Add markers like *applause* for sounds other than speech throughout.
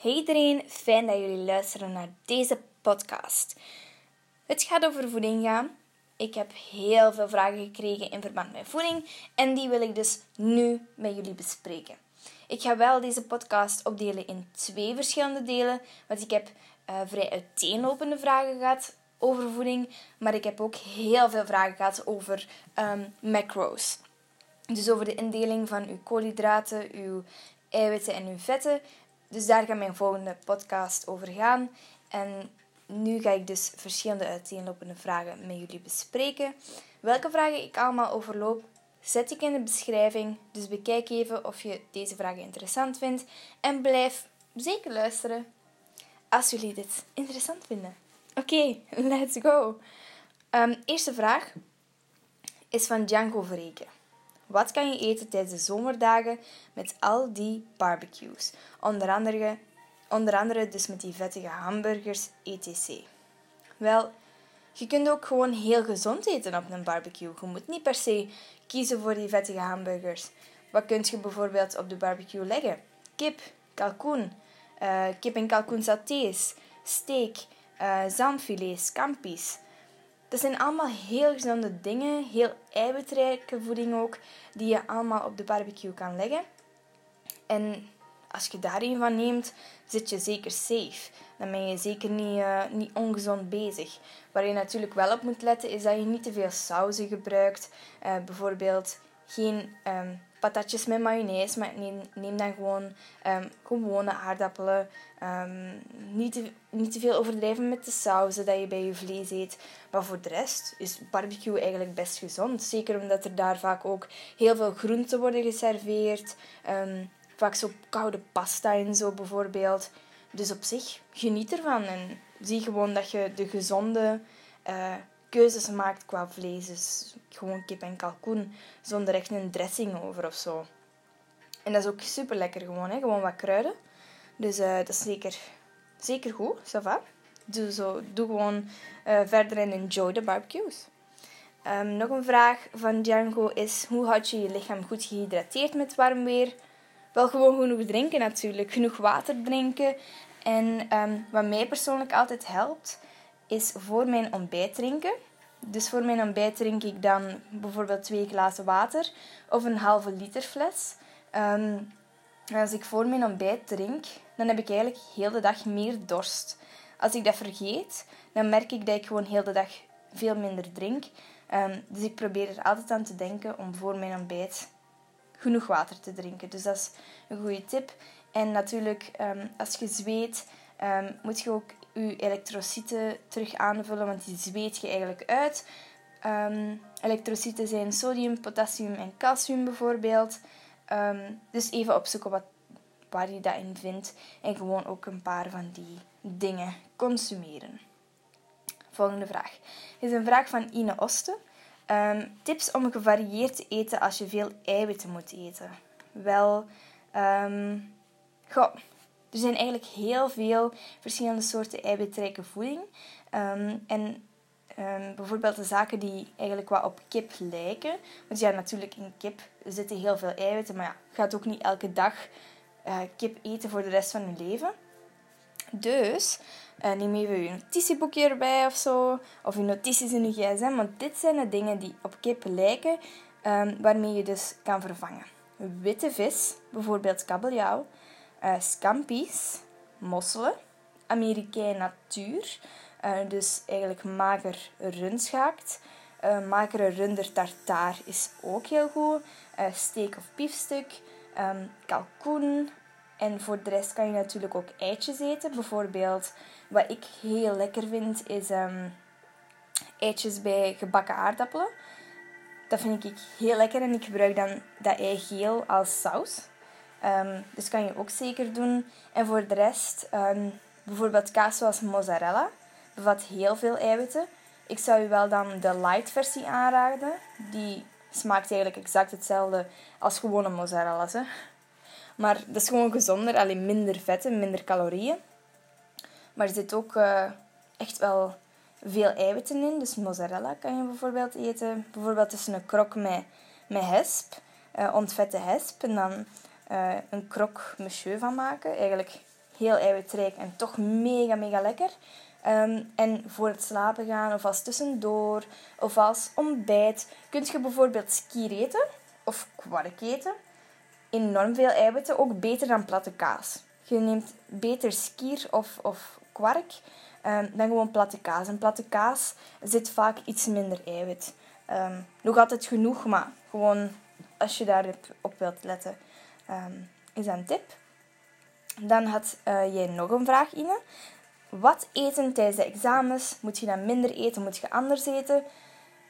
Hey iedereen, fijn dat jullie luisteren naar deze podcast. Het gaat over voeding gaan. Ik heb heel veel vragen gekregen in verband met voeding en die wil ik dus nu met jullie bespreken. Ik ga wel deze podcast opdelen in twee verschillende delen, want ik heb uh, vrij uiteenlopende vragen gehad over voeding, maar ik heb ook heel veel vragen gehad over um, macro's. Dus over de indeling van uw koolhydraten, uw eiwitten en uw vetten. Dus daar gaat mijn volgende podcast over gaan. En nu ga ik dus verschillende uiteenlopende vragen met jullie bespreken. Welke vragen ik allemaal overloop, zet ik in de beschrijving. Dus bekijk even of je deze vragen interessant vindt. En blijf zeker luisteren als jullie dit interessant vinden. Oké, *laughs* let's go. Um, eerste vraag is van Django Verreken. Wat kan je eten tijdens de zomerdagen met al die barbecues? Onder andere, onder andere dus met die vettige hamburgers, etc. Wel, je kunt ook gewoon heel gezond eten op een barbecue. Je moet niet per se kiezen voor die vettige hamburgers. Wat kun je bijvoorbeeld op de barbecue leggen? Kip, kalkoen, uh, kip en kalkoen satés, steak, uh, zalmfilets, scampi's. Dat zijn allemaal heel gezonde dingen, heel eiwitrijke voeding ook, die je allemaal op de barbecue kan leggen. En als je daar een van neemt, zit je zeker safe. Dan ben je zeker niet, uh, niet ongezond bezig. Waar je natuurlijk wel op moet letten, is dat je niet te veel sauzen gebruikt. Uh, bijvoorbeeld geen um, patatjes met mayonaise, maar neem, dan gewoon um, gewone aardappelen. Um, niet, te, niet te veel overdrijven met de sauzen dat je bij je vlees eet. Maar voor de rest is barbecue eigenlijk best gezond. Zeker omdat er daar vaak ook heel veel groenten worden geserveerd. Um, vaak zo koude pasta en zo bijvoorbeeld. Dus op zich, geniet ervan. En zie gewoon dat je de gezonde... Uh, keuzes maakt qua vlees. Dus gewoon kip en kalkoen, zonder echt een dressing over of zo. En dat is ook super lekker gewoon, hè? gewoon wat kruiden. Dus uh, dat is zeker, zeker goed, ça va. Doe, zo, doe gewoon uh, verder en enjoy de barbecues. Um, nog een vraag van Django is: hoe houd je je lichaam goed gehydrateerd met warm weer? Wel gewoon genoeg drinken natuurlijk, genoeg water drinken. En um, wat mij persoonlijk altijd helpt, is voor mijn ontbijt drinken. Dus voor mijn ontbijt drink ik dan bijvoorbeeld twee glazen water of een halve liter fles. Um, als ik voor mijn ontbijt drink, dan heb ik eigenlijk heel de dag meer dorst. Als ik dat vergeet, dan merk ik dat ik gewoon heel de dag veel minder drink. Um, dus ik probeer er altijd aan te denken om voor mijn ontbijt genoeg water te drinken. Dus dat is een goede tip. En natuurlijk, um, als je zweet, moet je ook je elektrocyten terug aanvullen, want die zweet je eigenlijk uit. Um, elektrocyten zijn sodium, potassium en calcium bijvoorbeeld. Um, dus even opzoeken wat, waar je dat in vindt en gewoon ook een paar van die dingen consumeren. Volgende vraag is een vraag van Ine Osten. Um, tips om gevarieerd te eten als je veel eiwitten moet eten. Wel, goh, er zijn eigenlijk heel veel verschillende soorten eiwitrijke voeding. Ehm, en um, bijvoorbeeld de zaken die eigenlijk wat op kip lijken. Want ja, natuurlijk in kip zitten heel veel eiwitten. Maar ja, gaat ook niet elke dag uh, kip eten voor de rest van je leven. Dus uh, neem even je notitieboekje erbij of zo. Of je notities in je gsm. Want dit zijn de dingen die op kip lijken. Um, waarmee je dus kan vervangen. Witte vis, bijvoorbeeld kabeljauw uh, scampi's, mosselen, Amerikaan natuur, uh, dus eigenlijk mager runschaakt. Uh, eh, magere runder tartaar is ook heel goed. steak of biefstuk, um, kalkoen. En voor de rest kan je natuurlijk ook eitjes eten. Bijvoorbeeld, wat ik heel lekker vind, is um, eitjes bij gebakken aardappelen. Dat vind ik heel lekker en ik gebruik dan dat eigeel als saus. Um, dus kan je ook zeker doen. En voor de rest, um, bijvoorbeeld kaas zoals mozzarella, bevat heel veel eiwitten. Ik zou je wel dan de light versie aanraden. Die smaakt eigenlijk exact hetzelfde als gewone mozzarella's. Hè. Maar dat is gewoon gezonder, alleen minder vetten, minder calorieën. Maar er zit ook uh, echt wel veel eiwitten in. Dus mozzarella kan je bijvoorbeeld eten. Bijvoorbeeld tussen een krok met, met hesp, uh, ontvette hesp. En dan uh, een croque monsieur van maken. Eigenlijk heel eiwitrijk en toch mega, mega lekker. Ehm, en voor het slapen gaan of als tussendoor of als ontbijt kun je bijvoorbeeld skier eten of kwark eten. Enorm veel eiwitten, ook beter dan platte kaas. Je neemt beter skier of, of kwark um, dan gewoon platte kaas. En platte kaas zit vaak iets minder eiwit. Um, nog altijd genoeg, maar gewoon als je daarop op wilt letten, is dat een tip. Dan had uh, jij nog een vraag, Ine. Wat eten tijdens de examens? Moet je dan minder eten? Moet je anders eten?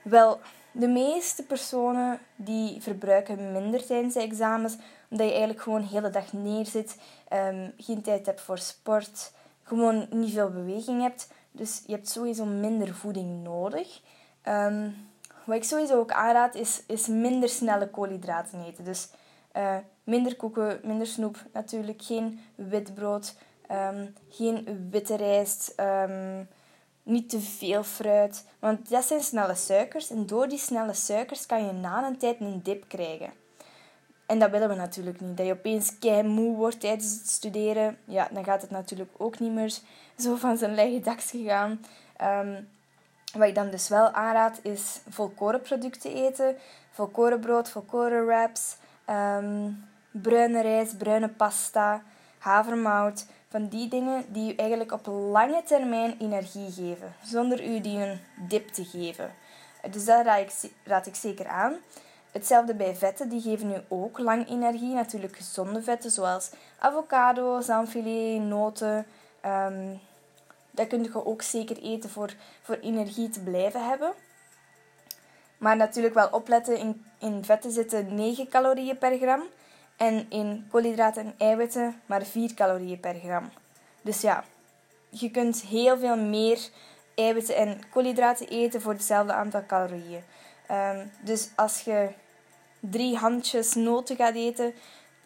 Wel, de meeste personen die verbruiken minder tijdens de examens, omdat je eigenlijk gewoon de hele dag neerzit, um, geen tijd hebt voor sport, gewoon niet veel beweging hebt. Dus je hebt sowieso minder voeding nodig. Um, wat ik sowieso ook aanraad is, is minder snelle koolhydraten eten. Dus uh, minder koeken, minder snoep, natuurlijk geen wit brood, um, geen witte rijst, um, niet te veel fruit. Want dat zijn snelle suikers en door die snelle suikers kan je na een tijd een dip krijgen. En dat willen we natuurlijk niet. Dat je opeens kei moe wordt tijdens het studeren. Ja, dan gaat het natuurlijk ook niet meer zo van zijn lege daks gegaan. Um, wat ik dan dus wel aanraad is volkorenproducten eten. Volkorenbrood, volkoren wraps, bruine rijst, bruine pasta, havermout. Van die dingen die u eigenlijk op lange termijn energie geven, zonder u die een dip te geven. Dus dat raad ik, raad ik zeker aan. Hetzelfde bij vetten, die geven u ook lang energie. Natuurlijk gezonde vetten zoals avocado, zalmfilet, noten. Um, dat kun je ook zeker eten voor, voor energie te blijven hebben. Maar natuurlijk wel opletten, in, in vetten zitten 9 calorieën per gram. En in koolhydraten en eiwitten maar 4 calorieën per gram. Dus ja, je kunt heel veel meer eiwitten en koolhydraten eten voor hetzelfde aantal calorieën. Um, dus als je drie handjes noten gaat eten,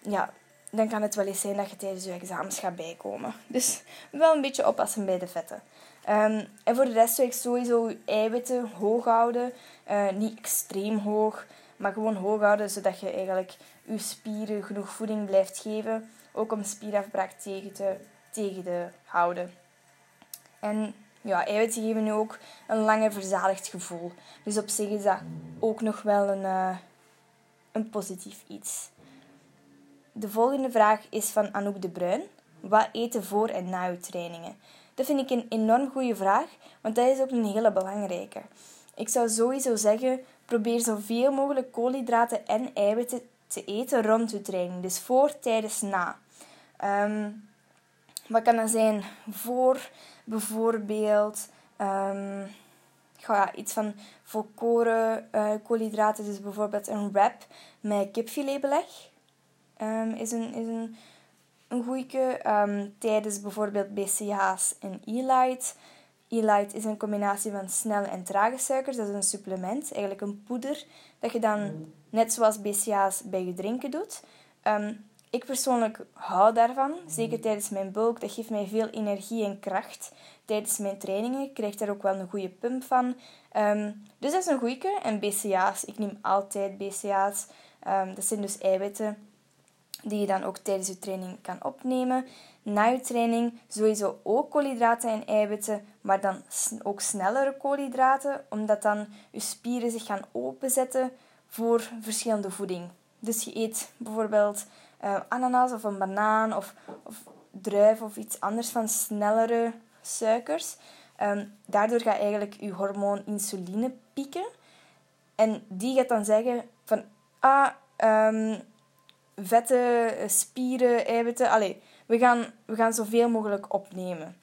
ja, dan kan het wel eens zijn dat je tijdens je examens gaat bijkomen. Dus wel een beetje oppassen bij de vetten. Um, en voor de rest zou ik sowieso eiwitten hoog houden. Uh, niet extreem hoog, maar gewoon hoog houden, zodat je eigenlijk je spieren genoeg voeding blijft geven. Ook om spierafbraak tegen te, tegen te houden. En ja, eiwitten geven nu ook een langer verzadigd gevoel. Dus op zich is dat ook nog wel een, uh, een positief iets. De volgende vraag is van Anouk de Bruin. Wat eten voor en na uw trainingen? Dat vind ik een enorm goede vraag, want dat is ook een hele belangrijke. Ik zou sowieso zeggen, probeer zoveel mogelijk koolhydraten en eiwitten te eten rond uw training. Dus voor, tijdens, na. Um, wat kan dat zijn? Voor bijvoorbeeld um, ja, iets van volkoren uh, koolhydraten. Dus bijvoorbeeld een wrap met kipfiletbeleg. Um, is een, is een, een goeie tijdens bijvoorbeeld BCA's en E-Light. E-Light is een combinatie van snelle en trage suikers. Dat is een supplement, eigenlijk een poeder, dat je dan net zoals BCA's bij je drinken doet. Um, ik persoonlijk hou daarvan, zeker tijdens mijn bulk. Dat geeft mij veel energie en kracht tijdens mijn trainingen. Ik krijg daar ook wel een goede pump van. Um, dus dat is een goeie. En BCA's, ik neem altijd BCA's. Um, dat zijn dus eiwitten die je dan ook tijdens je training kan opnemen. Na je training sowieso ook koolhydraten en eiwitten, maar dan ook snellere koolhydraten, omdat dan je spieren zich gaan openzetten voor verschillende voeding. Dus je eet bijvoorbeeld uh, ananas of een banaan of, of druif of iets anders van snellere suikers. Um, daardoor gaat eigenlijk je hormoon insuline pieken. En die gaat dan zeggen van... Ah, vetten, spieren, eiwitten. Allee, we gaan, we gaan zoveel mogelijk opnemen.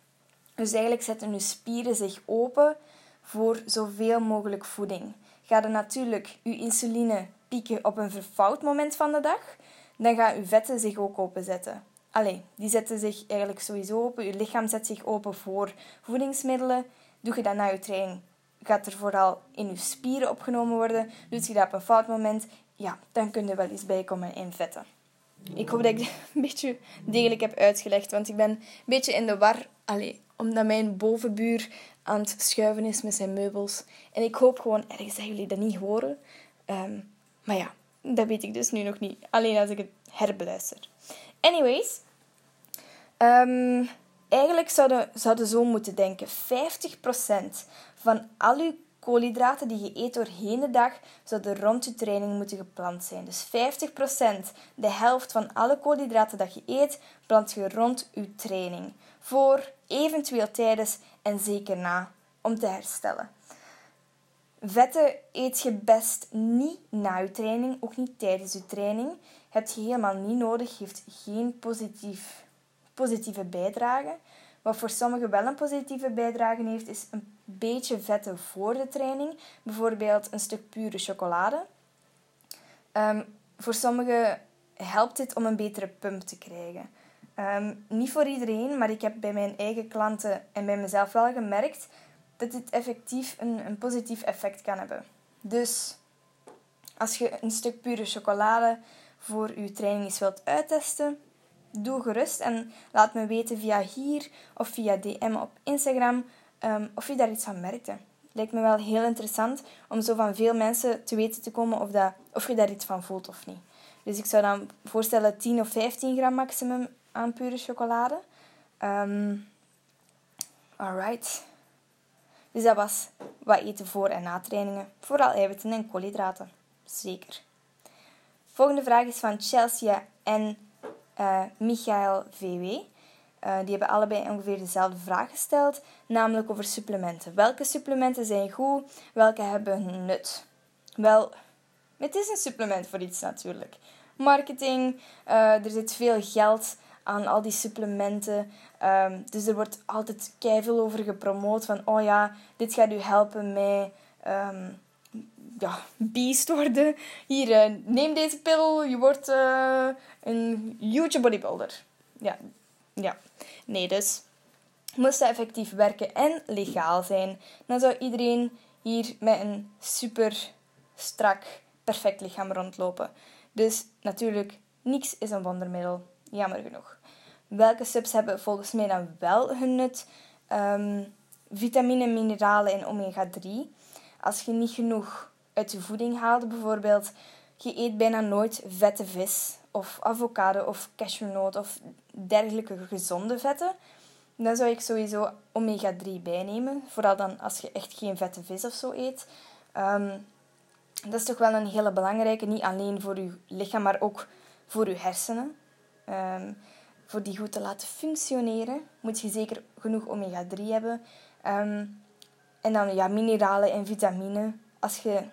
Dus eigenlijk zetten je spieren zich open voor zoveel mogelijk voeding. Ga er natuurlijk je insuline pieken op een verfout moment van de dag, dan gaan je vetten zich ook openzetten. Allee, die zetten zich eigenlijk sowieso open. Je lichaam zet zich open voor voedingsmiddelen. Doe je dat na je training, gaat er vooral in je spieren opgenomen worden. Doe je dat op een fout moment, ja, dan kun je wel eens bijkomen in vetten. Ik hoop dat ik *laughs* een beetje degelijk heb uitgelegd, want ik ben een beetje in de war. Allee, omdat mijn bovenbuur aan het schuiven is met zijn meubels. En ik hoop gewoon ergens dat jullie dat niet horen. Ehm, maar ja, dat weet ik dus nu nog niet. Alleen als ik het herbeluister. Anyways, Um, eigenlijk zouden zouden zo moeten denken. 50% van al uw koolhydraten die je eet doorheen de dag zouden rond je training moeten gepland zijn. Dus 50%, de helft van alle koolhydraten dat je eet, plant je rond je training. Voor, eventueel tijdens en zeker na, om te herstellen. Vetten eet je best niet na je training, ook niet tijdens je training. Heb je helemaal niet nodig, heeft geen positief, positieve bijdrage. Wat voor sommigen wel een positieve bijdrage heeft, is een beetje vetten voor de training. Bijvoorbeeld een stuk pure chocolade. Um, voor sommigen helpt dit om een betere pump te krijgen. Um, niet voor iedereen, maar ik heb bij mijn eigen klanten en bij mezelf wel gemerkt dat dit effectief een, een positief effect kan hebben. Dus als je een stuk pure chocolade voor je training eens wilt uittesten, doe gerust en laat me weten via hier of via DM op Instagram um, of je daar iets van merkte. Lijkt me wel heel interessant om zo van veel mensen te weten te komen of, dat, of je daar iets van voelt of niet. Dus ik zou dan voorstellen 10 of 15 gram maximum aan pure chocolade. Um, alright. Dus dat was wat eten voor en na trainingen. Vooral eiwitten en koolhydraten. Zeker. Volgende vraag is van Chelsea en uh, Michael VW. Uh, die hebben allebei ongeveer dezelfde vraag gesteld, namelijk over supplementen. Welke supplementen zijn goed? Welke hebben nut? Wel, het is een supplement voor iets natuurlijk. Marketing, uh, er zit veel geld aan al die supplementen. Um, dus er wordt altijd keihard over gepromoot van, oh ja, dit gaat u helpen met um, ja, beest worden. Hier, uh, neem deze pil, je wordt uh, een huge bodybuilder. Ja, ja. Nee, dus moest dat effectief werken en legaal zijn, dan zou iedereen hier met een super strak, perfect lichaam rondlopen. Dus natuurlijk, niks is een wondermiddel, jammer genoeg. Welke subs hebben volgens mij dan wel hun nut? Um, vitamine, mineralen en omega-3. Als je niet genoeg uit je voeding haalt, bijvoorbeeld, je eet bijna nooit vette vis of avocado of cashewnoot of dergelijke gezonde vetten, dan zou ik sowieso omega-3 bijnemen. Vooral dan als je echt geen vette vis of zo eet. Um, dat is toch wel een hele belangrijke, niet alleen voor je lichaam, maar ook voor je hersenen. Um, voor die goed te laten functioneren, moet je zeker genoeg omega-3 hebben. Um, en dan ja, mineralen en vitamine. Als je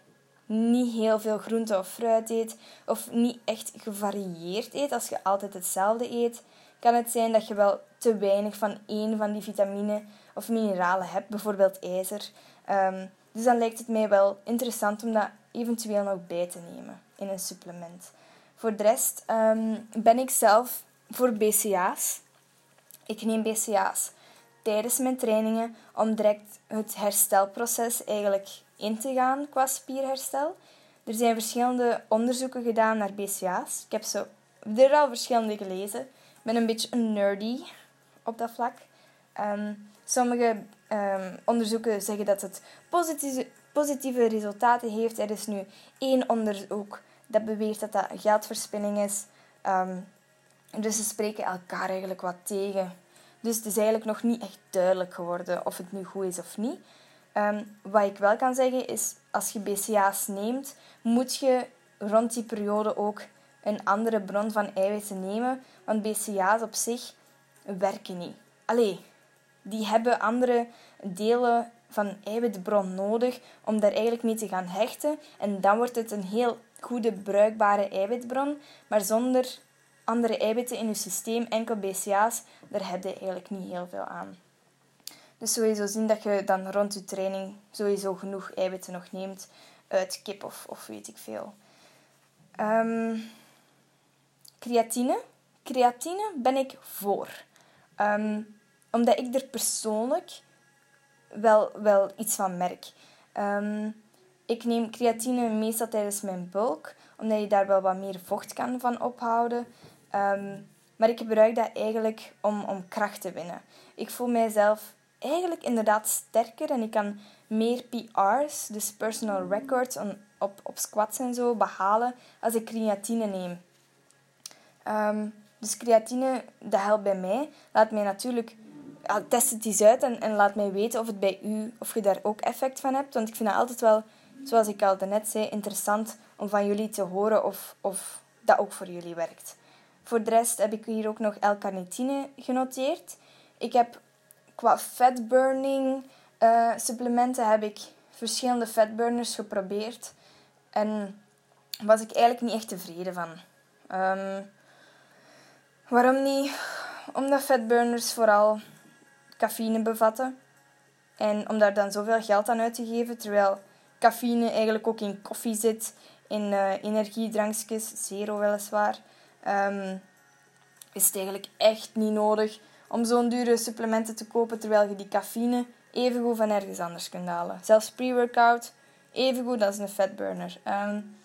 niet heel veel groente of fruit eet, of niet echt gevarieerd eet, als je altijd hetzelfde eet, kan het zijn dat je wel te weinig van één van die vitamine of mineralen hebt, bijvoorbeeld ijzer. Um, dus dan lijkt het mij wel interessant om dat eventueel nog bij te nemen in een supplement. Voor de rest um, ben ik zelf voor BCA's. Ik neem BCA's tijdens mijn trainingen om direct het herstelproces eigenlijk in te gaan qua spierherstel. Er zijn verschillende onderzoeken gedaan naar BCA's. Ik heb zo er al verschillende gelezen. Ik ben een beetje een nerdy op dat vlak. Ehm, sommige um, onderzoeken zeggen dat het positieve, positieve resultaten heeft. Er is nu één onderzoek dat beweert dat dat geldverspilling is. Um, dus ze spreken elkaar eigenlijk wat tegen. Dus het is eigenlijk nog niet echt duidelijk geworden of het nu goed is of niet. Um, wat ik wel kan zeggen is, als je BCA's neemt, moet je rond die periode ook een andere bron van eiwitten nemen. Want BCA's op zich werken niet. Allee, die hebben andere delen van eiwitbron nodig om daar eigenlijk mee te gaan hechten. En dan wordt het een heel goede, bruikbare eiwitbron. Maar zonder andere eiwitten in je systeem, enkel BCA's, daar heb je eigenlijk niet heel veel aan. Dus sowieso zien dat je dan rond je training sowieso genoeg eiwitten nog neemt uit kip of, of weet ik veel. Um, creatine. Creatine ben ik voor. Um, omdat ik er persoonlijk wel, wel iets van merk. Um, ik neem creatine meestal tijdens mijn bulk, omdat je daar wel wat meer vocht kan van ophouden. Um, maar ik gebruik dat eigenlijk om, om kracht te winnen. Ik voel mijzelf eigenlijk inderdaad sterker en ik kan meer PR's, dus personal records, op, op squats en zo behalen als ik creatine neem. Um, Dus creatine, dat helpt bij mij. Laat mij natuurlijk... test het eens uit en, laat mij weten of het bij u... Of je daar ook effect van hebt. Want ik vind het altijd wel, zoals ik al net zei, interessant om van jullie te horen of, of dat ook voor jullie werkt. Voor de rest heb ik hier ook nog L-carnitine genoteerd. Ik heb qua fatburning uh, supplementen heb ik verschillende fatburners geprobeerd. En was ik eigenlijk niet echt tevreden van. Um, waarom niet? Omdat fatburners vooral cafeïne bevatten. En om daar dan zoveel geld aan uit te geven, terwijl cafeïne eigenlijk ook in koffie zit, in uh, energiedrankjes, zero weliswaar, um, is het eigenlijk echt niet nodig om zo'n dure supplementen te kopen, terwijl je die cafeïne evengoed van ergens anders kunt halen. Zelfs pre-workout, evengoed als een fatburner. Um,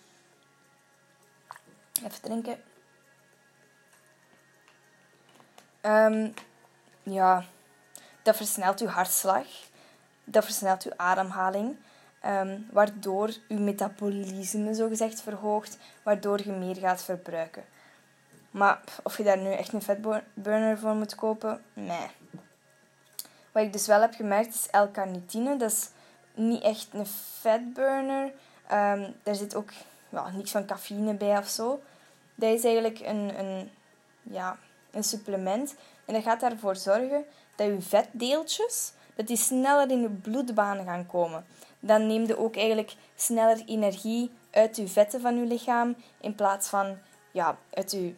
even drinken. Um, ja, dat versnelt uw hartslag. Dat versnelt uw ademhaling. Waardoor uw metabolisme zogezegd verhoogt. Waardoor je meer gaat verbruiken. Maar of je daar nu echt een fatburner voor moet kopen, nee. Wat ik dus wel heb gemerkt is L-carnitine. Dat is niet echt een fatburner. Um, daar zit ook ja, niks van cafeïne bij of zo. Dat is eigenlijk een, een, ja, een supplement. En dat gaat ervoor zorgen dat je vetdeeltjes dat die sneller in de bloedbaan gaan komen. Dan neem je ook eigenlijk sneller energie uit je vetten van je lichaam in plaats van ja, uit je,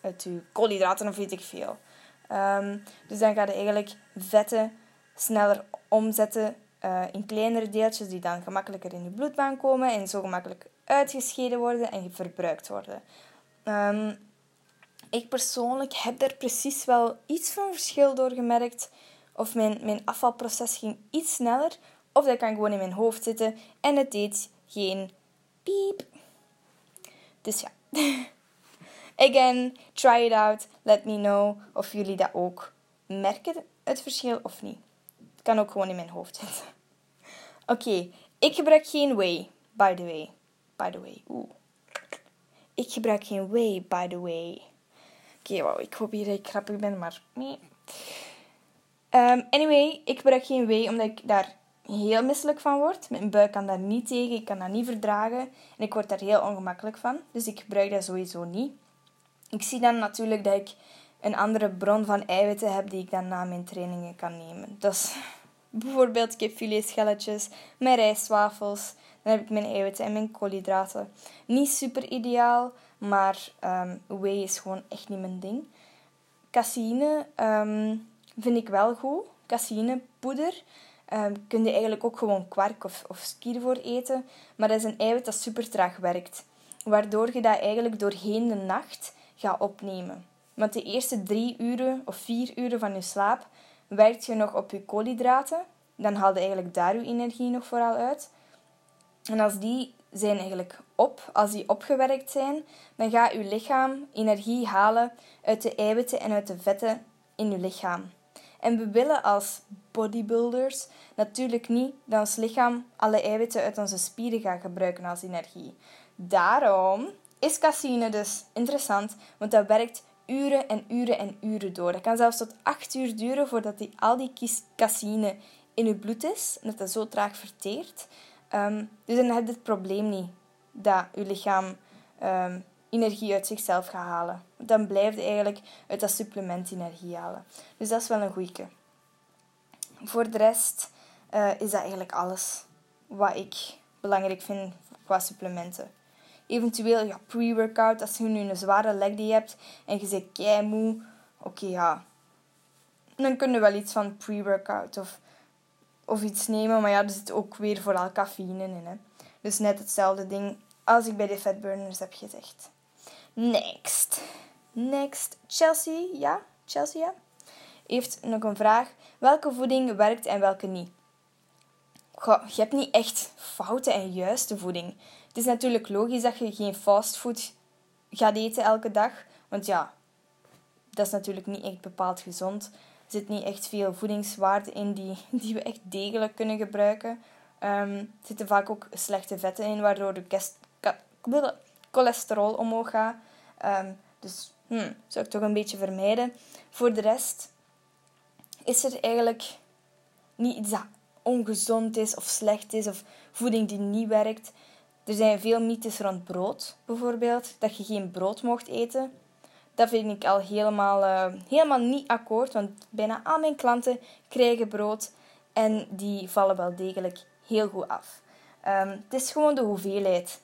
uit je koolhydraten of weet ik veel. Um, dus dan ga je eigenlijk vetten sneller omzetten uh, in kleinere deeltjes die dan gemakkelijker in je bloedbaan komen en zo gemakkelijk uitgescheiden worden en verbruikt worden. Um, ik persoonlijk heb daar precies wel iets van verschil door gemerkt. Of mijn, mijn afvalproces ging iets sneller, of dat kan gewoon in mijn hoofd zitten en het deed geen piep. Dus ja. *laughs* Again, try it out. Let me know of jullie dat ook merken, het verschil of niet. Het kan ook gewoon in mijn hoofd zitten. *laughs* Oké, ik gebruik geen whey, by the way. By the way, oeh. Ik gebruik geen whey, by the way. Oké, wow, ik hoop hier dat ik grappig ben, maar... Nee. Um, anyway, ik gebruik geen whey omdat ik daar heel misselijk van word. Mijn buik kan daar niet tegen, ik kan dat niet verdragen. En ik word daar heel ongemakkelijk van. Dus ik gebruik dat sowieso niet. Ik zie dan natuurlijk dat ik een andere bron van eiwitten heb die ik dan na mijn trainingen kan nemen. Dus *laughs* bijvoorbeeld kipfiletschelletjes, mijn rijstwafels. Dan heb ik mijn eiwitten en mijn koolhydraten. Niet super ideaal, maar um, whey is gewoon echt niet mijn ding. Caseïne um, vind ik wel goed. Caseïnepoeder. Um, kun je eigenlijk ook gewoon kwark of, of skier voor eten. Maar dat is een eiwit dat super traag werkt. Waardoor je dat eigenlijk doorheen de nacht gaat opnemen. Want de eerste drie uren of vier uren van je slaap werkt je nog op je koolhydraten. Dan haal je eigenlijk daar je energie nog vooral uit. En als die zijn eigenlijk op, als die opgewerkt zijn, dan gaat je lichaam energie halen uit de eiwitten en uit de vetten in je lichaam. En we willen als bodybuilders natuurlijk niet dat ons lichaam alle eiwitten uit onze spieren gaat gebruiken als energie. Daarom is caseïne dus interessant, want dat werkt uren en uren en uren door. Dat kan zelfs tot 8 uur duren voordat die, al die caseïne in je bloed is en dat dat zo traag verteert. Um, dus dan heb je het probleem niet dat je lichaam um, energie uit zichzelf gaat halen. Dan blijft eigenlijk uit dat supplement energie halen. Dus dat is wel een goeie. Voor de rest uh, is dat eigenlijk alles wat ik belangrijk vind qua supplementen. Eventueel ja, pre-workout, als je nu een zware leg day hebt en je zit kei moe, oké ja, dan kun je wel iets van pre-workout of, of iets nemen, maar ja, er zit ook weer vooral cafeïne in. Hè. Dus net hetzelfde ding als ik bij de fatburners heb gezegd. Next. Next. Chelsea, ja? Chelsea, ja? Heeft nog een vraag. Welke voeding werkt en welke niet? Goh, je hebt niet echt foute en juiste voeding. Het is natuurlijk logisch dat je geen fastfood gaat eten elke dag. Want ja, dat is natuurlijk niet echt bepaald gezond. Er zit niet echt veel voedingswaarde in die, *laughs* die we echt degelijk kunnen gebruiken. Um, er zitten vaak ook slechte vetten in, waardoor de cholesterol omhoog gaat. Um, dus hm, zou ik toch een beetje vermijden. Voor de rest is er eigenlijk niet iets dat ongezond is of slecht is of voeding die niet werkt. Er zijn veel mythes rond brood, bijvoorbeeld, dat je geen brood mocht eten. Dat vind ik al helemaal, uh, helemaal niet akkoord, want bijna al mijn klanten krijgen brood en die vallen wel degelijk heel goed af. Um, het is gewoon de hoeveelheid.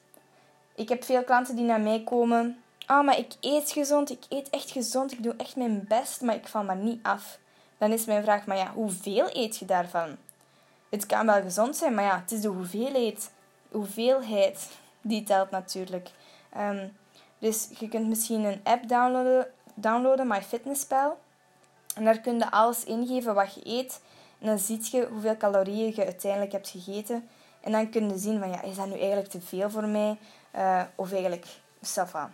Ik heb veel klanten die naar mij komen. Ah, maar ik eet gezond, ik eet echt gezond, ik doe echt mijn best, maar ik val maar niet af. Dan is mijn vraag, maar ja, hoeveel eet je daarvan? Het kan wel gezond zijn, maar ja, het is de hoeveelheid, hoeveelheid die telt natuurlijk. Um, dus je kunt misschien een app downloaden, downloaden MyFitnessPal. En daar kun je alles ingeven wat je eet. En dan zie je hoeveel calorieën je uiteindelijk hebt gegeten. En dan kun je zien van, ja, is dat nu eigenlijk te veel voor mij? Uh, of eigenlijk, safa.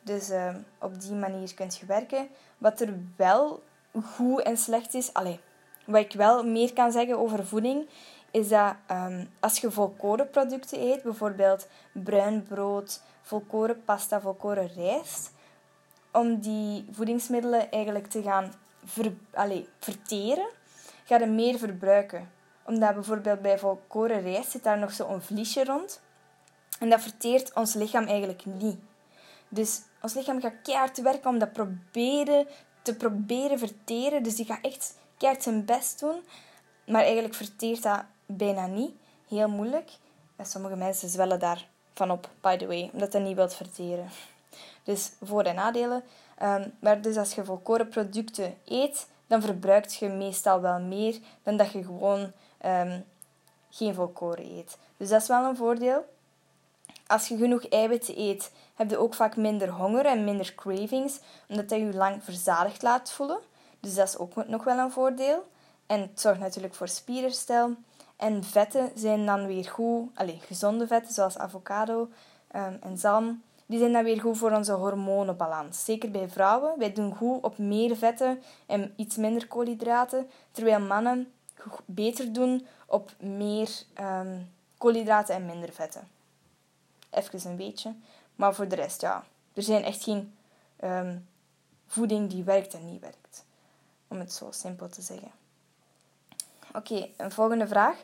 Dus uh, op die manier kun je werken. Wat er wel goed en slecht is... Allez, wat ik wel meer kan zeggen over voeding, is dat um, als je volkorenproducten eet, bijvoorbeeld bruin brood, volkoren pasta, volkoren rijst, om die voedingsmiddelen eigenlijk te gaan ver, verteren, ga je meer verbruiken. Omdat bijvoorbeeld bij volkoren rijst zit daar nog zo'n vliesje rond. En dat verteert ons lichaam eigenlijk niet. Dus ons lichaam gaat keihard werken om dat proberen, te proberen verteren. Dus die gaat echt keihard zijn best doen. Maar eigenlijk verteert dat bijna niet. Heel moeilijk. En sommige mensen zwellen daar van op, by the way, omdat dat niet wilt verteren. Dus voor- en nadelen. Um, maar dus als je volkoren producten eet, dan verbruikt je meestal wel meer dan dat je gewoon um, geen volkoren eet. Dus dat is wel een voordeel. Als je genoeg eiwitten eet, heb je ook vaak minder honger en minder cravings, omdat dat je lang verzadigd laat voelen. Dus dat is ook nog wel een voordeel. En het zorgt natuurlijk voor spierherstel. En vetten zijn dan weer goed, allez, gezonde vetten zoals avocado um, en zalm, die zijn dan weer goed voor onze hormonenbalans. Zeker bij vrouwen. Wij doen goed op meer vetten en iets minder koolhydraten, terwijl mannen beter doen op meer um, koolhydraten en minder vetten. Even een beetje. Maar voor de rest, ja. Er zijn echt geen um, voeding die werkt en niet werkt. Om het zo simpel te zeggen. Oké, een volgende vraag.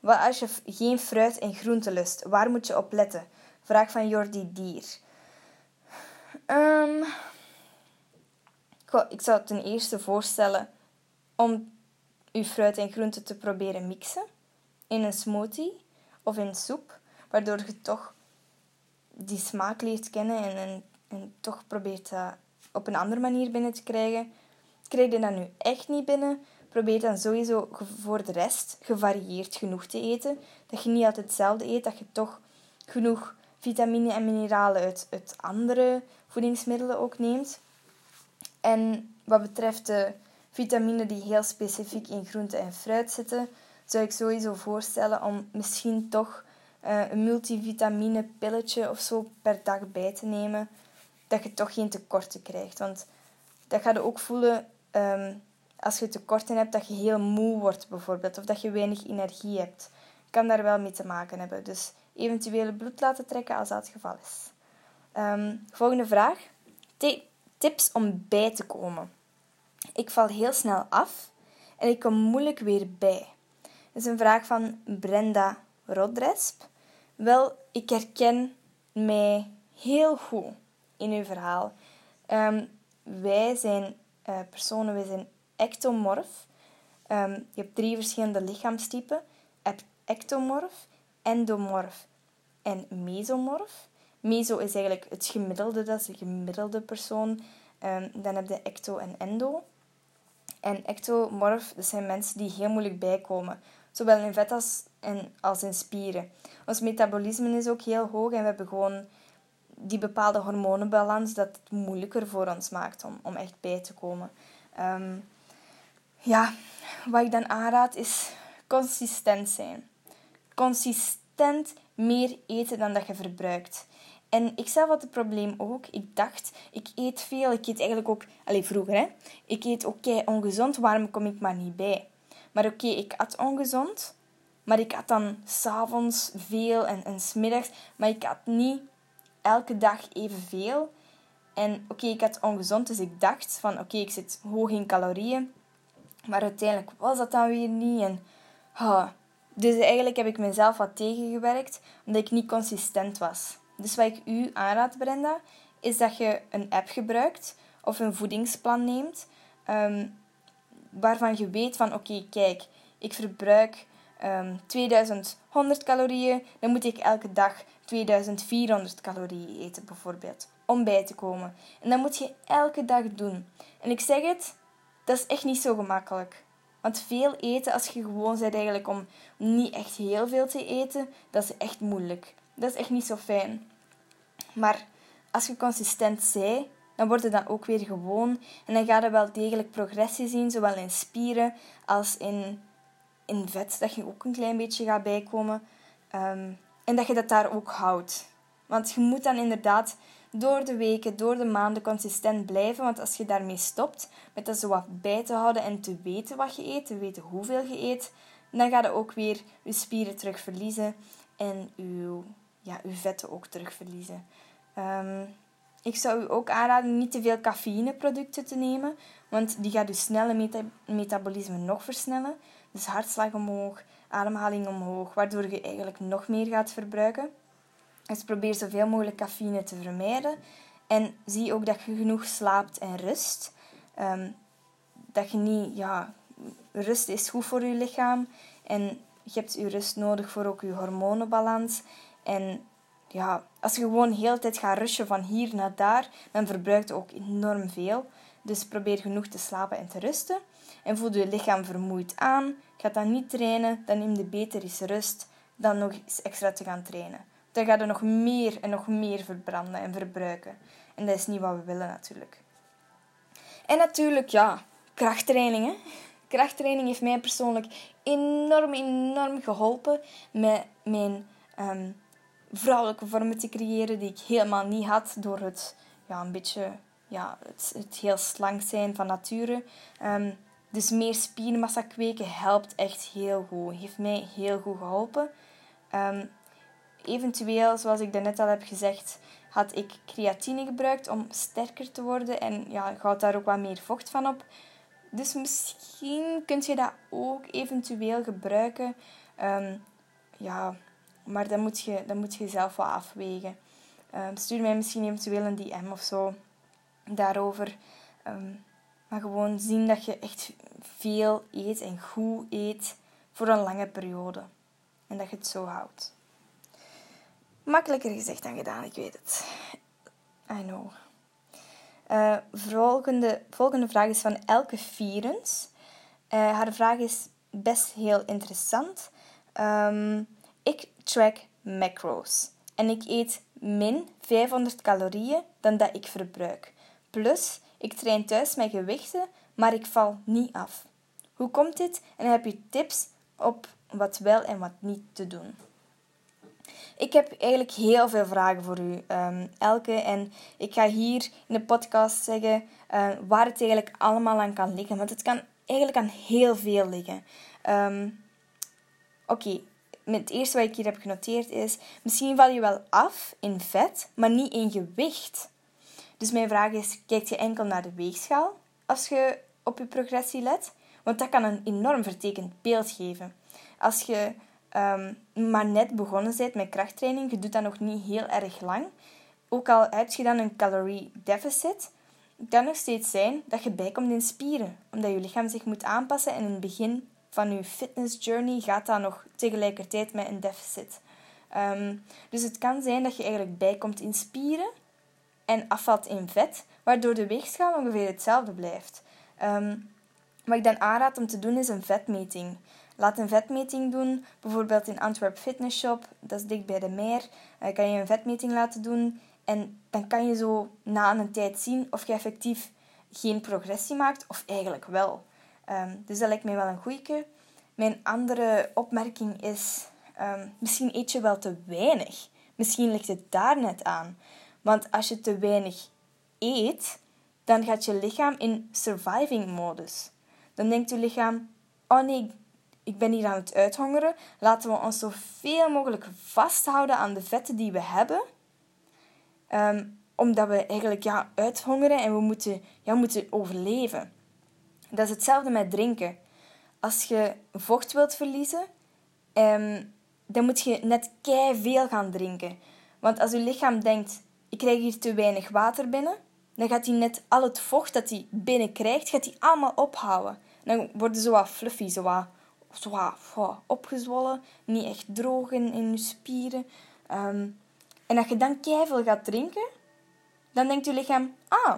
Wat als je geen fruit en groente lust? Waar moet je op letten? Vraag van Jordi Dier. Um, ik zou ten eerste voorstellen om je fruit en groente te proberen mixen in een smoothie of in soep, waardoor je toch die smaak leert kennen en, en, en toch probeert dat op een andere manier binnen te krijgen. Krijg je dat nu echt niet binnen, probeer dan sowieso voor de rest gevarieerd genoeg te eten. Dat je niet altijd hetzelfde eet, dat je toch genoeg vitamine en mineralen uit, uit andere voedingsmiddelen ook neemt. En wat betreft de vitamine die heel specifiek in groente en fruit zitten, zou ik sowieso voorstellen om misschien toch uh, een multivitamine pilletje of zo per dag bij te nemen. Dat je toch geen tekorten krijgt. Want dat ga je ook voelen ehm, als je tekorten hebt, dat je heel moe wordt bijvoorbeeld. Of dat je weinig energie hebt. Kan daar wel mee te maken hebben. Dus eventuele bloed laten trekken als dat het geval is. Um, volgende vraag. tips om bij te komen. Ik val heel snel af en ik kom moeilijk weer bij. Dat is een vraag van Brenda Rodresp. Wel, ik herken mij heel goed in uw verhaal. Um, wij zijn uh, personen, wij zijn ectomorf. Um, je hebt drie verschillende lichaamstypen. Ectomorf, endomorf en mesomorf. Meso is eigenlijk het gemiddelde, dat is de gemiddelde persoon. Um, dan heb je ecto en endo. En ectomorf, dat zijn mensen die heel moeilijk bijkomen. Zowel in vet als in, als in spieren. Ons metabolisme is ook heel hoog en we hebben gewoon die bepaalde hormonenbalans dat het moeilijker voor ons maakt om, om echt bij te komen. Um, ja, wat ik dan aanraad is consistent zijn. Consistent meer eten dan dat je verbruikt. En ik zelf had het probleem ook. Ik dacht, ik eet veel. Ik eet eigenlijk ook... Allez, vroeger, hè. Ik eet okay, ongezond. Waarom kom ik maar niet bij? Maar oké, ik at ongezond. Maar ik at dan s'avonds veel en, en smiddags. Maar ik at niet elke dag evenveel. En oké, ik had ongezond, dus ik dacht van oké, ik zit hoog in calorieën. Maar uiteindelijk was dat dan weer niet. En, Dus eigenlijk heb ik mezelf wat tegengewerkt, omdat ik niet consistent was. Dus wat ik u aanraad, Brenda, is dat je een app gebruikt of een voedingsplan neemt, um, waarvan je weet van oké, kijk, ik verbruik um, ehm, 2100 calorieën, dan moet ik elke dag 2400 calorieën eten bijvoorbeeld, om bij te komen. En dat moet je elke dag doen. En ik zeg het, dat is echt niet zo gemakkelijk. Want veel eten, als je gewoon bent eigenlijk om niet echt heel veel te eten, dat is echt moeilijk. Dat is echt niet zo fijn. Maar als je consistent bent, dan wordt het dan ook weer gewoon. En dan ga je wel degelijk progressie zien, zowel in spieren als in, in vet, dat je ook een klein beetje gaat bijkomen. Ehm, en dat je dat daar ook houdt. Want je moet dan inderdaad door de weken, door de maanden consistent blijven. Want als je daarmee stopt, met dat zo wat bij te houden en te weten wat je eet, te weten hoeveel je eet, dan ga je ook weer je spieren terug verliezen en je, ja, je vetten ook terug verliezen. Ehm, ik zou u ook aanraden niet te veel cafeïneproducten te nemen, want die gaat je snelle metabolisme nog versnellen. Dus hartslag omhoog, ademhaling omhoog, waardoor je eigenlijk nog meer gaat verbruiken. Dus probeer zoveel mogelijk cafeïne te vermijden. En zie ook dat je genoeg slaapt en rust. Um, dat je niet, ja, rust is goed voor je lichaam. En je hebt je rust nodig voor ook je hormonenbalans. En ja, als je gewoon de hele tijd gaat rushen van hier naar daar, dan verbruikt ook enorm veel. Dus probeer genoeg te slapen en te rusten. En voel je lichaam vermoeid aan. Ga dan niet trainen, dan neem je beter eens rust dan nog eens extra te gaan trainen. Dan ga je nog meer en nog meer verbranden en verbruiken. En dat is niet wat we willen natuurlijk. En natuurlijk, ja, krachttrainingen. Krachttraining heeft mij persoonlijk enorm, enorm geholpen met mijn um, vrouwelijke vormen te creëren die ik helemaal niet had door het ja, een beetje ja, het, het heel slank zijn van nature. Um, dus meer spiermassa kweken helpt echt heel goed. Heeft mij heel goed geholpen. Um, eventueel, zoals ik daarnet al heb gezegd, had ik creatine gebruikt om sterker te worden. En ja, houdt daar ook wat meer vocht van op. Dus misschien kun je dat ook eventueel gebruiken. Um, ja, maar dan moet je, dan moet je zelf wel afwegen. Um, stuur mij misschien eventueel een DM of zo daarover. Um, maar gewoon zien dat je echt veel eet en goed eet voor een lange periode. En dat je het zo houdt. Makkelijker gezegd dan gedaan, ik weet het. I know. Uh, volgende, volgende vraag is van Elke Vierens. Uh, haar vraag is best heel interessant. Um, ik track macros en ik eet min 500 calorieën dan dat ik verbruik. Plus, ik train thuis met gewichten, maar ik val niet af. Hoe komt dit en heb je tips op wat wel en wat niet te doen? Ik heb eigenlijk heel veel vragen voor u, um, Elke. En ik ga hier in de podcast zeggen uh, waar het eigenlijk allemaal aan kan liggen. Want het kan eigenlijk aan heel veel liggen. Um, Oké, het eerste wat ik hier heb genoteerd is... Misschien val je wel af in vet, maar niet in gewicht. Dus mijn vraag is, kijk je enkel naar de weegschaal als je op je progressie let? Want dat kan een enorm vertekend beeld geven. Als je Ehm, maar net begonnen bent met krachttraining, je doet dat nog niet heel erg lang, ook al heb je dan een calorie deficit, kan nog steeds zijn dat je bijkomt in spieren, omdat je lichaam zich moet aanpassen en in het begin van je fitness journey gaat dat nog tegelijkertijd met een deficit. Um, dus het kan zijn dat je eigenlijk bijkomt in spieren en afvalt in vet, waardoor de weegschaal ongeveer hetzelfde blijft. Um, wat ik dan aanraad om te doen is een vetmeting. Laat een vetmeting doen, bijvoorbeeld in Antwerp Fitness Shop, dat is dicht bij de meer. Uh, kan je een vetmeting laten doen en dan kan je zo na een tijd zien of je effectief geen progressie maakt of eigenlijk wel. Um, dus dat lijkt mij wel een goeie. Mijn andere opmerking is, um, misschien eet je wel te weinig. Misschien ligt het daar net aan. Want als je te weinig eet, dan gaat je lichaam in surviving modus. Dan denkt je lichaam, oh nee, ik ben hier aan het uithongeren. Laten we ons zoveel mogelijk vasthouden aan de vetten die we hebben. Ehm, omdat we eigenlijk ja, uithongeren en we moeten, ja, moeten overleven. Dat is hetzelfde met drinken. Als je vocht wilt verliezen, ehm, dan moet je net kei veel gaan drinken. Want als je lichaam denkt, ik krijg hier te weinig water binnen, dan gaat hij net al het vocht dat hij binnenkrijgt, gaat hij allemaal ophouden. Dan worden ze wat fluffy, zo zo opgezwollen, niet echt droog in, in je spieren. Ehm, en als je dan keihard gaat drinken, dan denkt je lichaam, ah,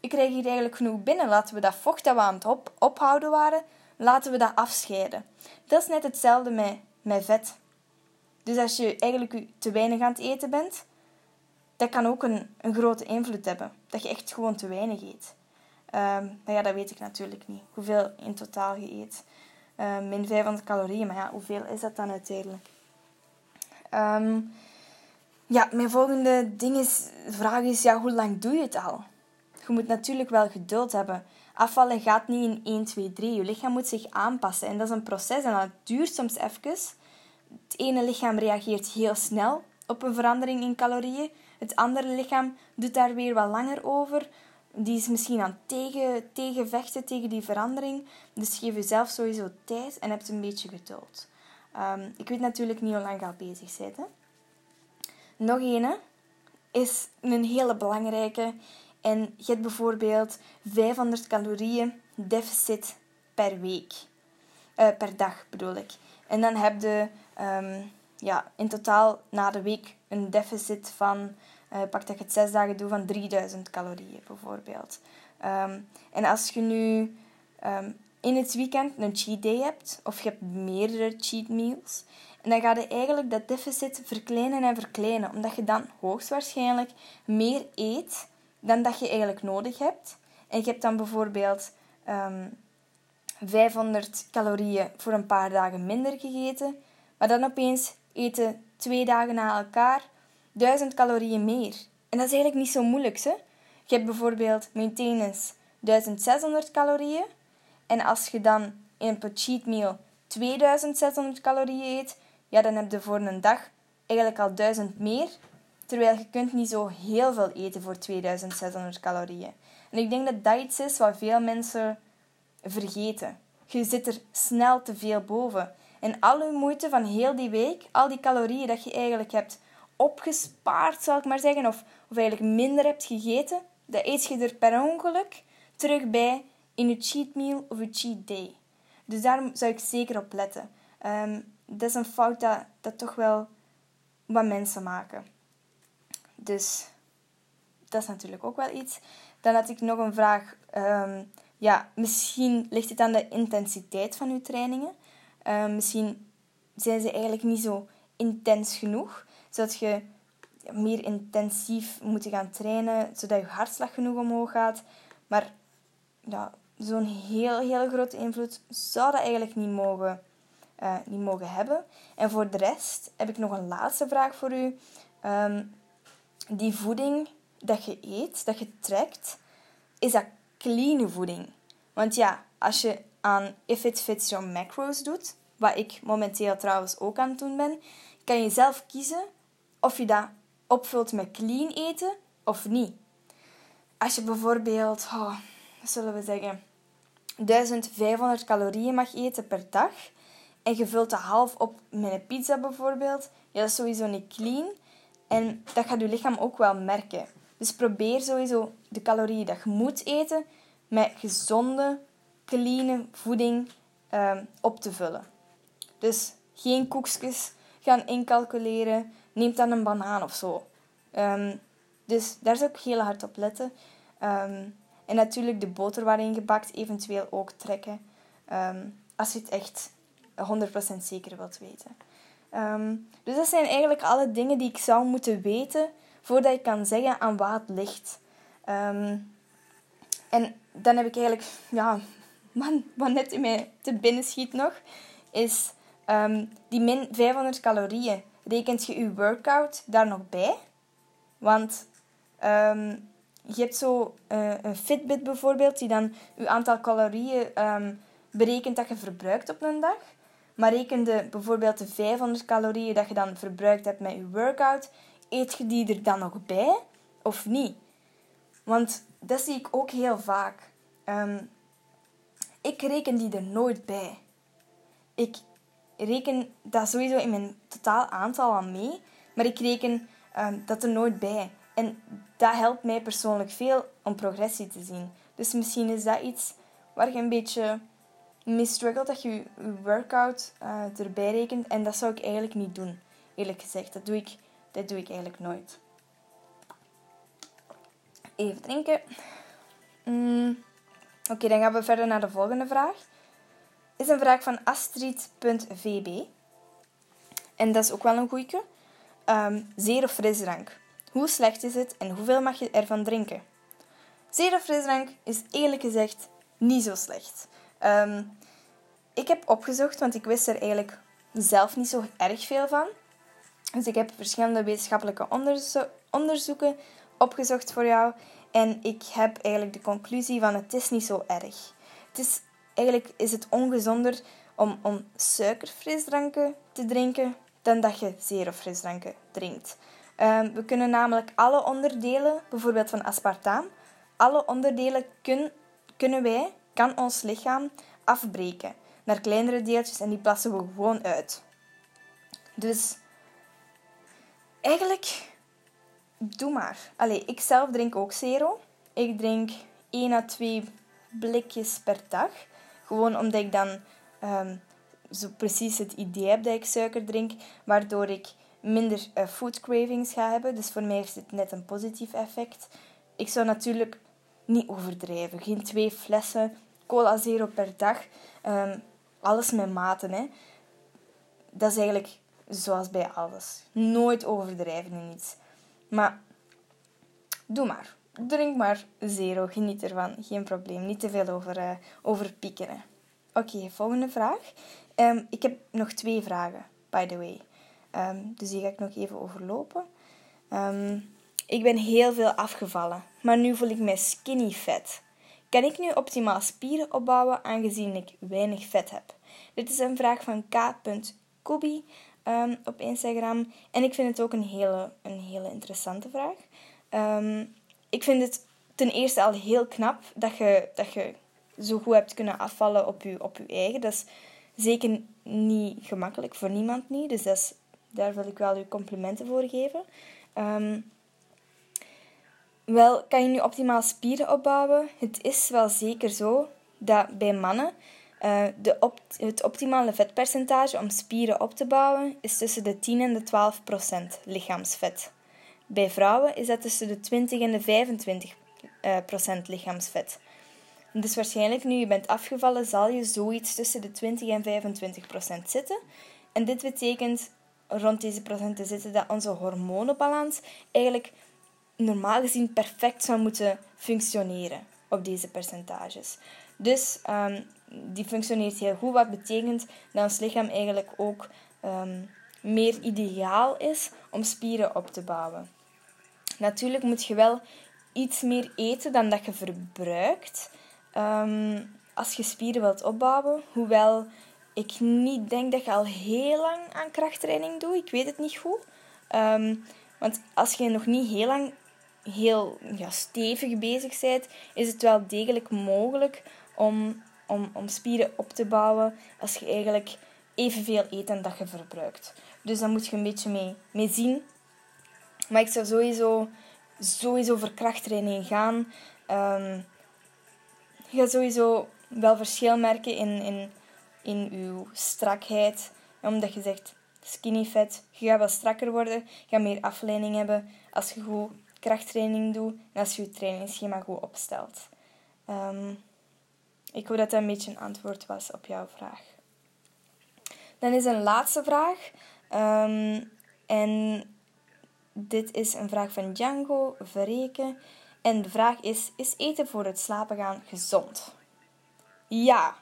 ik krijg hier eigenlijk genoeg binnen. Laten we dat vocht dat we aan het op, ophouden waren, laten we dat afscheiden. Dat is net hetzelfde met, met vet. Dus als je eigenlijk te weinig aan het eten bent, dat kan ook een, een grote invloed hebben. Dat je echt gewoon te weinig eet. Um, ja, dat weet ik natuurlijk niet. Hoeveel in totaal je eet. Um, min 500 calorieën, maar ja, hoeveel is dat dan uiteindelijk? Um, ja, mijn volgende ding is, vraag is, ja, hoe lang doe je het al? Je moet natuurlijk wel geduld hebben. Afvallen gaat niet in 1, 2, 3. Je lichaam moet zich aanpassen. En dat is een proces en dat duurt soms even. Het ene lichaam reageert heel snel op een verandering in calorieën. Het andere lichaam doet daar weer wat langer over. Die is misschien aan tegen, tegenvechten tegen die verandering. Dus geef jezelf sowieso tijd en heb een beetje geduld. Um, ik weet natuurlijk niet hoe lang je al bezig bent. Hè? Nog een is een hele belangrijke. En je hebt bijvoorbeeld 500 calorieën deficit per week. Uh, per dag bedoel ik. En dan heb je um, ja, in totaal na de week een deficit van, uh, pak dat je het zes dagen doet, van 3000 calorieën bijvoorbeeld. Um, en als je nu um, in het weekend een cheat day hebt, of je hebt meerdere cheat meals, en dan ga je eigenlijk dat deficit verkleinen en verkleinen, omdat je dan hoogstwaarschijnlijk meer eet dan dat je eigenlijk nodig hebt. En je hebt dan bijvoorbeeld um, ehm, 500 calorieën voor een paar dagen minder gegeten, maar dan opeens eten twee dagen na elkaar 1000 calorieën meer. En dat is eigenlijk niet zo moeilijk. Hè? Je hebt bijvoorbeeld maintenance 1600 calorieën. En als je dan in een cheat meal 2600 calorieën eet, ja, dan heb je voor een dag eigenlijk al 1000 meer. Terwijl je kunt niet zo heel veel eten voor 2600 calorieën. En ik denk dat dat iets is wat veel mensen vergeten. Je zit er snel te veel boven. En al je moeite van heel die week, al die calorieën dat je eigenlijk hebt opgespaard, zal ik maar zeggen, of, of eigenlijk minder hebt gegeten, dat eet je er per ongeluk terug bij in je cheat meal of je cheat day. Dus daar zou ik zeker op letten. Um, dat is een fout dat, dat toch wel wat mensen maken. Dus dat is natuurlijk ook wel iets. Dan had ik nog een vraag. Um, ja, misschien ligt het aan de intensiteit van uw trainingen. Um, misschien zijn ze eigenlijk niet zo intens genoeg. Zodat je meer intensief moet gaan trainen, zodat je hartslag genoeg omhoog gaat. Maar ja, zo'n heel, heel grote invloed zou dat eigenlijk niet mogen uh, niet mogen hebben. En voor de rest heb ik nog een laatste vraag voor u. Ehm, die voeding dat je eet, dat je trekt, is dat clean voeding? Want ja, als je aan If It Fits Your Macros doet, wat ik momenteel trouwens ook aan het doen ben, kan je zelf kiezen of je dat opvult met clean eten of niet. Als je bijvoorbeeld, oh, zullen we zeggen, 1500 calorieën mag eten per dag, en je vult dat half op met een pizza bijvoorbeeld, ja, dat is sowieso niet clean. En dat gaat je lichaam ook wel merken. Dus probeer sowieso de calorieën dat je moet eten met gezonde, clean voeding um, op te vullen. Dus geen koekjes gaan incalculeren. Neem dan een banaan of zo. Um, dus daar zou ik heel hard op letten. Um, en natuurlijk de boter waarin gebakt eventueel ook trekken. als je het echt 100% zeker wilt weten. Ehm, dus dat zijn eigenlijk alle dingen die ik zou moeten weten voordat ik kan zeggen aan wat het ligt. Ehm, en dan heb ik eigenlijk, ja, *laughs* man, wat net in mij te binnen schiet nog, is um, die min 500 calorieën. Rekent je je workout daar nog bij? Want je hebt zo uh, een Fitbit bijvoorbeeld, die dan je aantal calorieën berekent dat je verbruikt op een dag. Maar rekende bijvoorbeeld de 500 calorieën dat je dan verbruikt hebt met je workout, eet je die er dan nog bij? of niet? Want dat zie ik ook heel vaak. Ehm, ik reken die er nooit bij. Ik reken dat sowieso in mijn totaal aantal aan mee, maar ik reken ehm, dat er nooit bij. En dat helpt mij persoonlijk veel om progressie te zien. Dus misschien is dat iets waar je een beetje mee dat je je workout uh, erbij rekent. En dat zou ik eigenlijk niet doen, eerlijk gezegd. Dat doe ik, dat doe ik eigenlijk nooit. Even drinken. Mm. Oké, dan gaan we verder naar de volgende vraag. Is een vraag van Astrid.vb. En dat is ook wel een goeie. Um, zero frisdrank. Hoe slecht is het en hoeveel mag je ervan drinken? Zero frisdrank is eerlijk gezegd niet zo slecht. Ehm, ik heb opgezocht, want ik wist er eigenlijk zelf niet zo erg veel van. Dus ik heb verschillende wetenschappelijke onderzoeken opgezocht voor jou. En ik heb eigenlijk de conclusie van het is niet zo erg. Het is, eigenlijk is het ongezonder om, om suikerfrisdranken te drinken dan dat je zero frisdranken drinkt. Ehm, we kunnen namelijk alle onderdelen, bijvoorbeeld van aspartaam, alle onderdelen kun, kunnen wij, kan ons lichaam afbreken naar kleinere deeltjes en die plassen we gewoon uit. Dus eigenlijk, doe maar. Allee, ik zelf drink ook zero. Ik drink 1 à 2 blikjes per dag. Gewoon omdat ik dan ehm, zo precies het idee heb dat ik suiker drink, waardoor ik minder uh, food cravings ga hebben. Dus voor mij heeft het net een positief effect. Ik zou natuurlijk niet overdrijven. Geen twee flessen cola zero per dag. Ehm, alles met maten. Hè. Dat is eigenlijk zoals bij alles. Nooit overdrijven in iets. Maar doe maar. Drink maar zero. Geniet ervan. Geen probleem. Niet te veel over, uh, over. Oké, volgende vraag. Um, ik heb nog twee vragen, by the way. Um, dus die ga ik nog even overlopen. Ik ben heel veel afgevallen, maar nu voel ik mij skinny vet. Kan ik nu optimaal spieren opbouwen aangezien ik weinig vet heb? Dit is een vraag van k.kobi um, op Instagram. En ik vind het ook een hele, een hele interessante vraag. ik vind het ten eerste al heel knap dat je, dat je zo goed hebt kunnen afvallen op je, op je eigen. Dat is zeker niet gemakkelijk, voor niemand niet. Dus dat daar wil ik wel je complimenten voor geven. Um, wel, kan je nu optimaal spieren opbouwen? Het is wel zeker zo dat bij mannen uh, de het optimale vetpercentage om spieren op te bouwen is tussen de 10 en de 12 procent lichaamsvet. Bij vrouwen is dat tussen de 20 en de 25 uh, procent lichaamsvet. Dus waarschijnlijk nu je bent afgevallen, zal je zoiets tussen de 20 en 25 procent zitten. En dit betekent rond deze procenten zitten dat onze hormonenbalans eigenlijk normaal gezien perfect zou moeten functioneren op deze percentages. Dus um, die functioneert heel goed, wat betekent dat ons lichaam eigenlijk ook um, meer ideaal is om spieren op te bouwen. Natuurlijk moet je wel iets meer eten dan dat je verbruikt. Um, als je spieren wilt opbouwen, hoewel ik niet denk dat je al heel lang aan krachttraining doet. Ik weet het niet goed. Want als je nog niet heel lang heel ja, stevig bezig bent, is het wel degelijk mogelijk om, om, om spieren op te bouwen als je eigenlijk evenveel eet dan dat je verbruikt. Dus daar moet je een beetje mee, mee zien. Maar ik zou sowieso, sowieso voor krachttraining gaan. Um, je gaat sowieso wel verschil merken in, in, in je strakheid. Omdat je zegt skinny fat, je gaat wel strakker worden, je gaat meer afleiding hebben als je goed krachttraining doet en als je je trainingsschema goed opstelt. Um, ik hoop dat dat een beetje een antwoord was op jouw vraag. Dan is een laatste vraag. Um, en dit is een vraag van Django Verreken. En de vraag is: Is eten voor het slapen gaan gezond? Ja,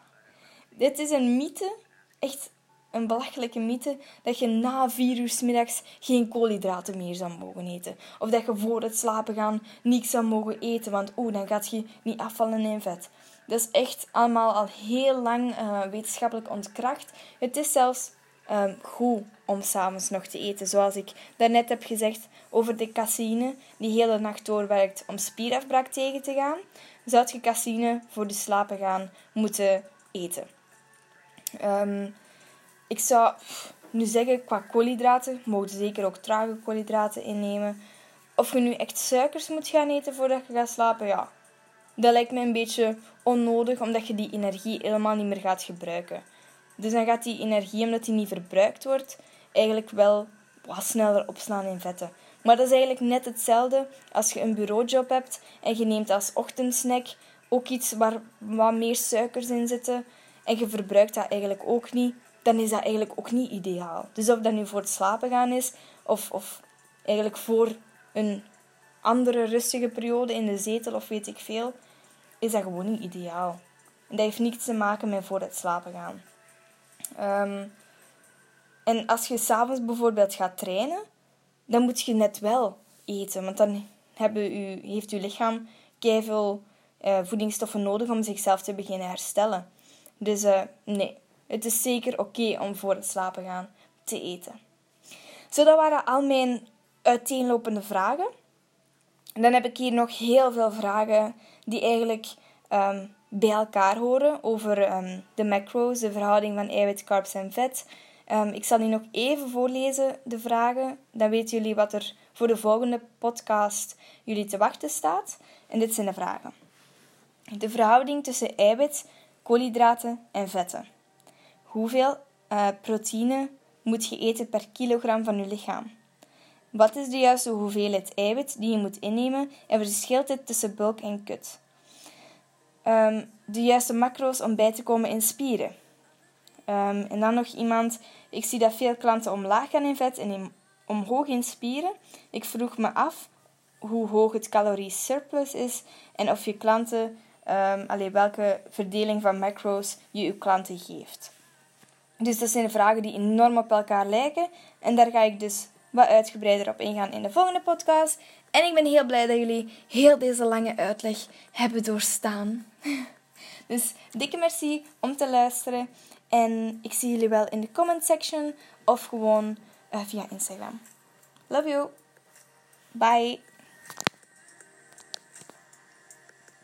dit is een mythe. Echt een belachelijke mythe dat je na vier uur middags geen koolhydraten meer zou mogen eten. Of dat je voor het slapen gaan niets zou mogen eten, want oeh, dan gaat je niet afvallen in vet. Dat is echt allemaal al heel lang uh, wetenschappelijk ontkracht. Het is zelfs um, goed om s'avonds nog te eten. Zoals ik daarnet heb gezegd over de caseïne die hele nacht doorwerkt om spierafbraak tegen te gaan, zou je caseïne voor de slapen gaan moeten eten. Um, ik zou nu zeggen, qua koolhydraten, mogen zeker ook trage koolhydraten innemen. Of je nu echt suikers moet gaan eten voordat je gaat slapen, ja, dat lijkt me een beetje onnodig, omdat je die energie helemaal niet meer gaat gebruiken. Dus dan gaat die energie, omdat die niet verbruikt wordt, eigenlijk wel wat sneller opslaan in vetten. Maar dat is eigenlijk net hetzelfde als je een bureaujob hebt en je neemt als ochtendsnack ook iets waar wat meer suikers in zitten en je verbruikt dat eigenlijk ook niet, dan is dat eigenlijk ook niet ideaal. Dus of dat nu voor het slapen gaan is of, of eigenlijk voor een andere rustige periode in de zetel of weet ik veel, is dat gewoon niet ideaal. En dat heeft niets te maken met voor het slapen gaan. Ehm, en als je s'avonds bijvoorbeeld gaat trainen, dan moet je net wel eten. Want dan hebben u, heeft je lichaam veel uh, voedingsstoffen nodig om zichzelf te beginnen herstellen. Dus uh, nee, het is zeker oké om voor het slapen gaan te eten. Zo, dat waren al mijn uiteenlopende vragen. En dan heb ik hier nog heel veel vragen die eigenlijk ehm, bij elkaar horen over ehm, de macro's, de verhouding van eiwit, carbs en vet. Um, ik zal die nog even voorlezen, de vragen. Dan weten jullie wat er voor de volgende podcast jullie te wachten staat. En dit zijn de vragen. De verhouding tussen eiwit, koolhydraten en vetten. Hoeveel uh, proteïne moet je eten per kilogram van je lichaam? Wat is de juiste hoeveelheid eiwit die je moet innemen en verschilt dit tussen bulk en kut? Um, de juiste macro's om bij te komen in spieren. Um, en dan nog iemand, ik zie dat veel klanten omlaag gaan in vet en omhoog in spieren. Ik vroeg me af hoe hoog het calorie surplus is en of je klanten, um, ehm, welke verdeling van macro's je je klanten geeft. Dus dat zijn vragen die enorm op elkaar lijken en daar ga ik dus wat uitgebreider op ingaan in de volgende podcast. En ik ben heel blij dat jullie heel deze lange uitleg hebben doorstaan. *laughs* Dus dikke merci om te luisteren. En ik zie jullie wel in de comment section of gewoon uh, via Instagram. Love you. Bye.